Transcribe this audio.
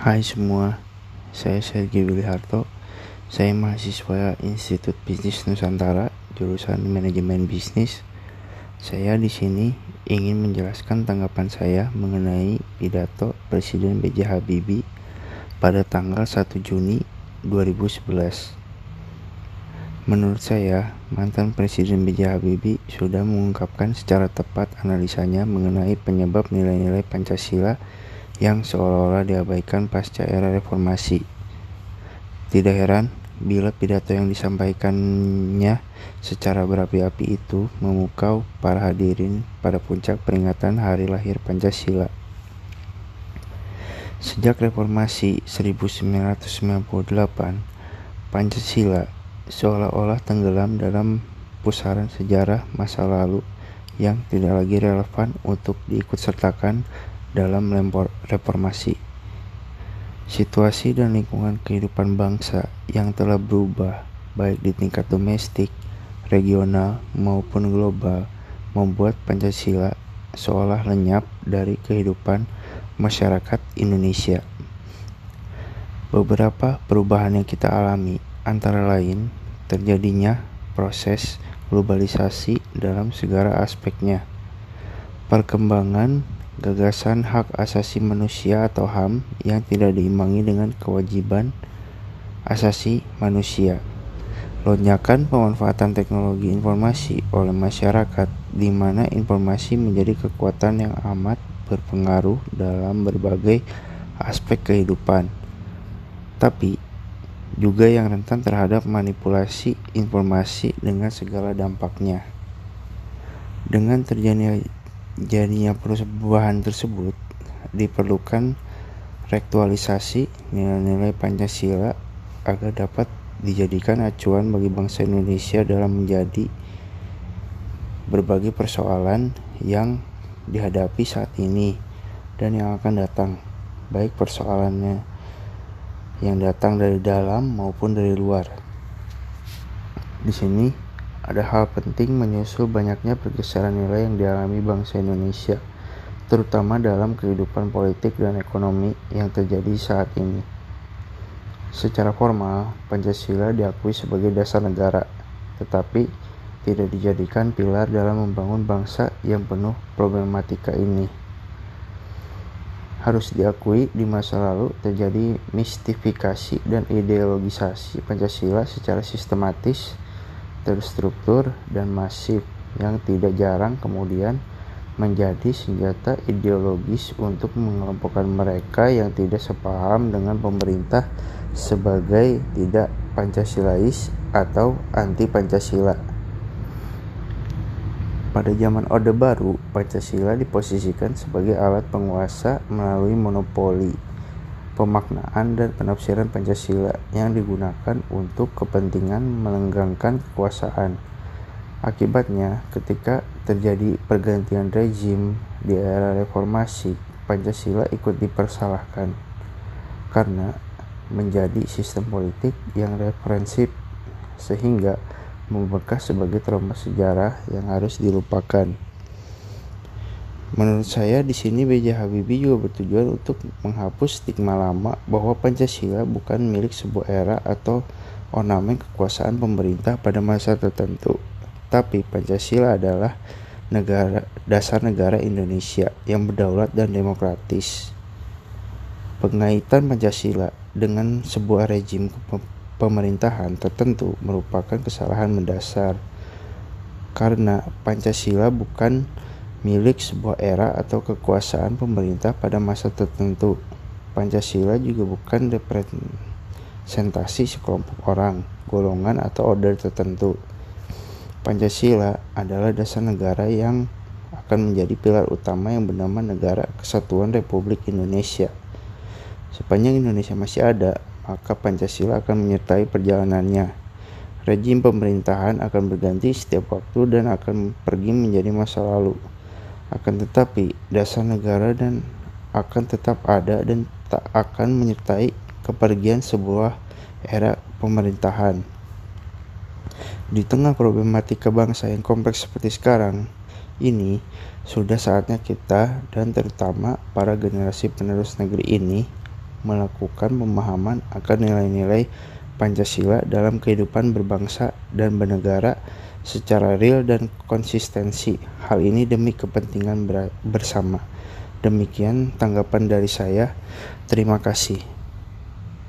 Hai semua, saya Sergi Wiliharto. Saya mahasiswa Institut Bisnis Nusantara, jurusan Manajemen Bisnis. Saya di sini ingin menjelaskan tanggapan saya mengenai pidato Presiden B.J. Habibie pada tanggal 1 Juni 2011. Menurut saya, mantan Presiden B.J. Habibie sudah mengungkapkan secara tepat analisanya mengenai penyebab nilai-nilai Pancasila yang seolah-olah diabaikan pasca era reformasi. Tidak heran bila pidato yang disampaikannya secara berapi-api itu memukau para hadirin pada puncak peringatan hari lahir Pancasila. Sejak reformasi 1998, Pancasila seolah-olah tenggelam dalam pusaran sejarah masa lalu yang tidak lagi relevan untuk diikutsertakan dalam reformasi. Situasi dan lingkungan kehidupan bangsa yang telah berubah, baik di tingkat domestik, regional, maupun global, membuat Pancasila seolah lenyap dari kehidupan masyarakat Indonesia. Beberapa perubahan yang kita alami antara lain terjadinya proses globalisasi dalam segala aspeknya. Perkembangan gagasan hak asasi manusia atau HAM yang tidak diimbangi dengan kewajiban asasi manusia. Lonjakan pemanfaatan teknologi informasi oleh masyarakat di mana informasi menjadi kekuatan yang amat berpengaruh dalam berbagai aspek kehidupan. Tapi juga yang rentan terhadap manipulasi informasi dengan segala dampaknya. Dengan terjadinya perubahan tersebut, diperlukan rektualisasi nilai-nilai Pancasila agar dapat dijadikan acuan bagi bangsa Indonesia dalam menjadi berbagai persoalan yang dihadapi saat ini dan yang akan datang, baik persoalannya yang datang dari dalam maupun dari luar. Di sini ada hal penting menyusul banyaknya pergeseran nilai yang dialami bangsa Indonesia, terutama dalam kehidupan politik dan ekonomi yang terjadi saat ini. Secara formal, Pancasila diakui sebagai dasar negara, tetapi tidak dijadikan pilar dalam membangun bangsa yang penuh problematika ini. Harus diakui di masa lalu terjadi mistifikasi dan ideologisasi Pancasila secara sistematis, terstruktur, dan masif yang tidak jarang kemudian menjadi senjata ideologis untuk mengelompokkan mereka yang tidak sepaham dengan pemerintah sebagai tidak Pancasilais atau anti Pancasila. Pada zaman Orde Baru, Pancasila diposisikan sebagai alat penguasa melalui monopoli pemaknaan dan penafsiran Pancasila yang digunakan untuk kepentingan melenggangkan kekuasaan. Akibatnya, ketika terjadi pergantian rezim di era reformasi, Pancasila ikut dipersalahkan karena menjadi sistem politik yang referensif sehingga membekas sebagai trauma sejarah yang harus dilupakan. Menurut saya di sini B.J. Habibie juga bertujuan untuk menghapus stigma lama bahwa Pancasila bukan milik sebuah era atau ornamen kekuasaan pemerintah pada masa tertentu. Tapi Pancasila adalah negara dasar negara Indonesia yang berdaulat dan demokratis. Pengaitan Pancasila dengan sebuah rejim pemerintahan tertentu merupakan kesalahan mendasar karena Pancasila bukan milik sebuah era atau kekuasaan pemerintah pada masa tertentu. Pancasila juga bukan representasi sekelompok orang, golongan atau order tertentu. Pancasila adalah dasar negara yang akan menjadi pilar utama yang bernama Negara Kesatuan Republik Indonesia. Sepanjang Indonesia masih ada, maka Pancasila akan menyertai perjalanannya. Rejim pemerintahan akan berganti setiap waktu dan akan pergi menjadi masa lalu. Akan tetapi, dasar negara dan akan tetap ada dan tak akan menyertai kepergian sebuah era pemerintahan. Di tengah problematika bangsa yang kompleks seperti sekarang, ini sudah saatnya kita dan terutama para generasi penerus negeri ini melakukan pemahaman akan nilai-nilai Pancasila dalam kehidupan berbangsa dan bernegara secara real dan konsistensi. Hal ini demi kepentingan bersama. Demikian tanggapan dari saya. Terima kasih.